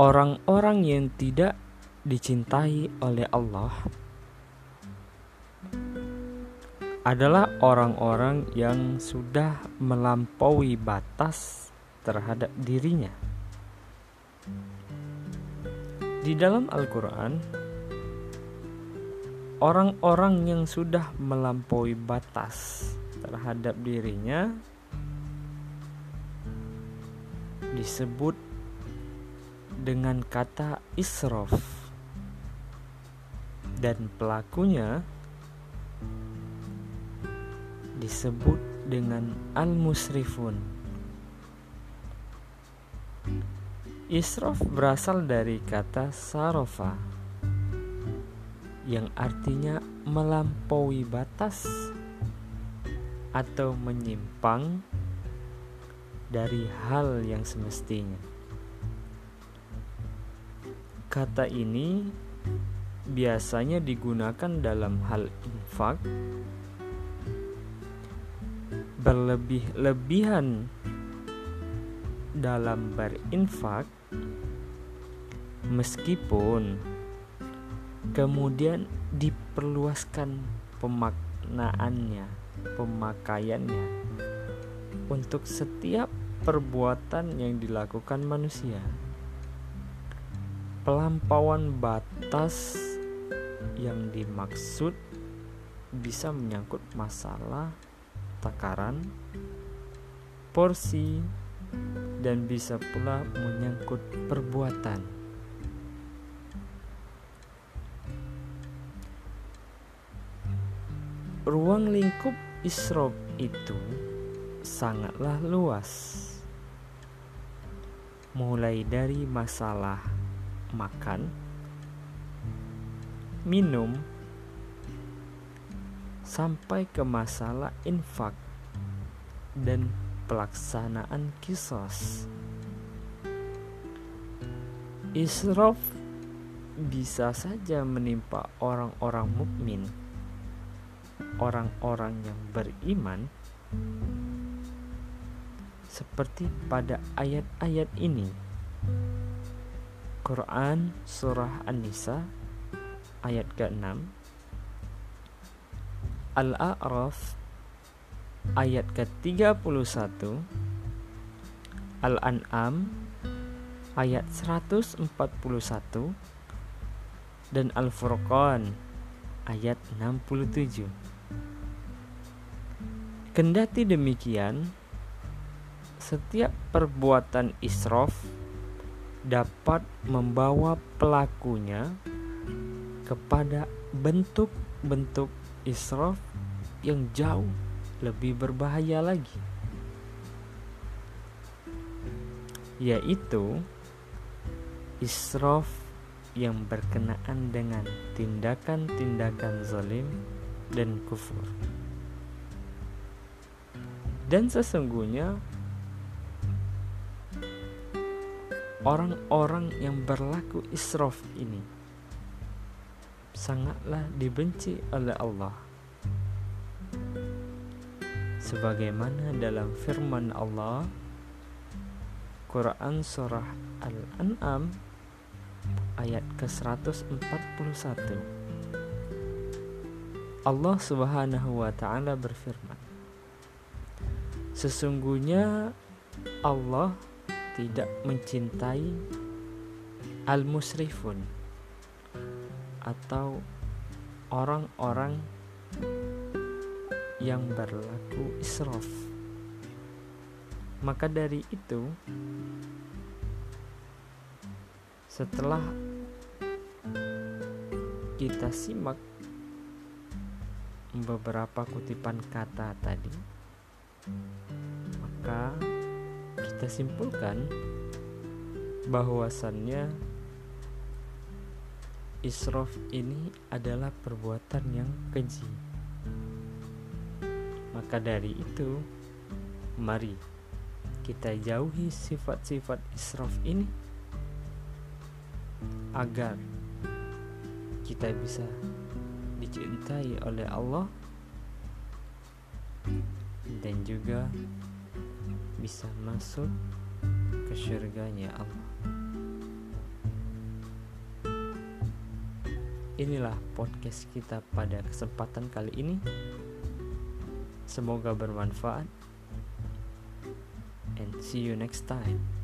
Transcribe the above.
orang-orang yang tidak dicintai oleh Allah adalah orang-orang yang sudah melampaui batas terhadap dirinya. Di dalam Al-Quran, orang-orang yang sudah melampaui batas terhadap dirinya disebut dengan kata israf dan pelakunya disebut dengan al-musrifun. Israf berasal dari kata sarofa yang artinya melampaui batas atau menyimpang dari hal yang semestinya. Kata ini biasanya digunakan dalam hal infak. Berlebih-lebihan dalam berinfak meskipun kemudian diperluaskan pemaknaannya pemakaiannya untuk setiap perbuatan yang dilakukan manusia pelampauan batas yang dimaksud bisa menyangkut masalah takaran, porsi, dan bisa pula menyangkut perbuatan. Ruang lingkup isrob itu sangatlah luas. Mulai dari masalah makan, minum, sampai ke masalah infak dan pelaksanaan kisos. Israf bisa saja menimpa orang-orang mukmin, orang-orang yang beriman, seperti pada ayat-ayat ini. Quran Surah An-Nisa ayat ke-6 Al-A'raf ayat ke-31 Al-An'am ayat 141 dan Al-Furqan ayat 67 Kendati demikian setiap perbuatan israf dapat membawa pelakunya kepada bentuk-bentuk israf yang jauh lebih berbahaya lagi. Yaitu israf yang berkenaan dengan tindakan-tindakan zalim dan kufur. Dan sesungguhnya orang-orang yang berlaku israf ini sangatlah dibenci oleh Allah. Sebagaimana dalam firman Allah Quran surah Al-An'am ayat ke-141 Allah Subhanahu wa taala berfirman Sesungguhnya Allah tidak mencintai al-musrifun atau orang-orang yang berlaku israf. Maka dari itu, setelah kita simak beberapa kutipan kata tadi, maka kita simpulkan bahwasannya Israf ini adalah perbuatan yang keji. Maka dari itu, mari kita jauhi sifat-sifat israf ini agar kita bisa dicintai oleh Allah dan juga bisa masuk ke surganya Allah. Inilah podcast kita pada kesempatan kali ini. Semoga bermanfaat. And see you next time.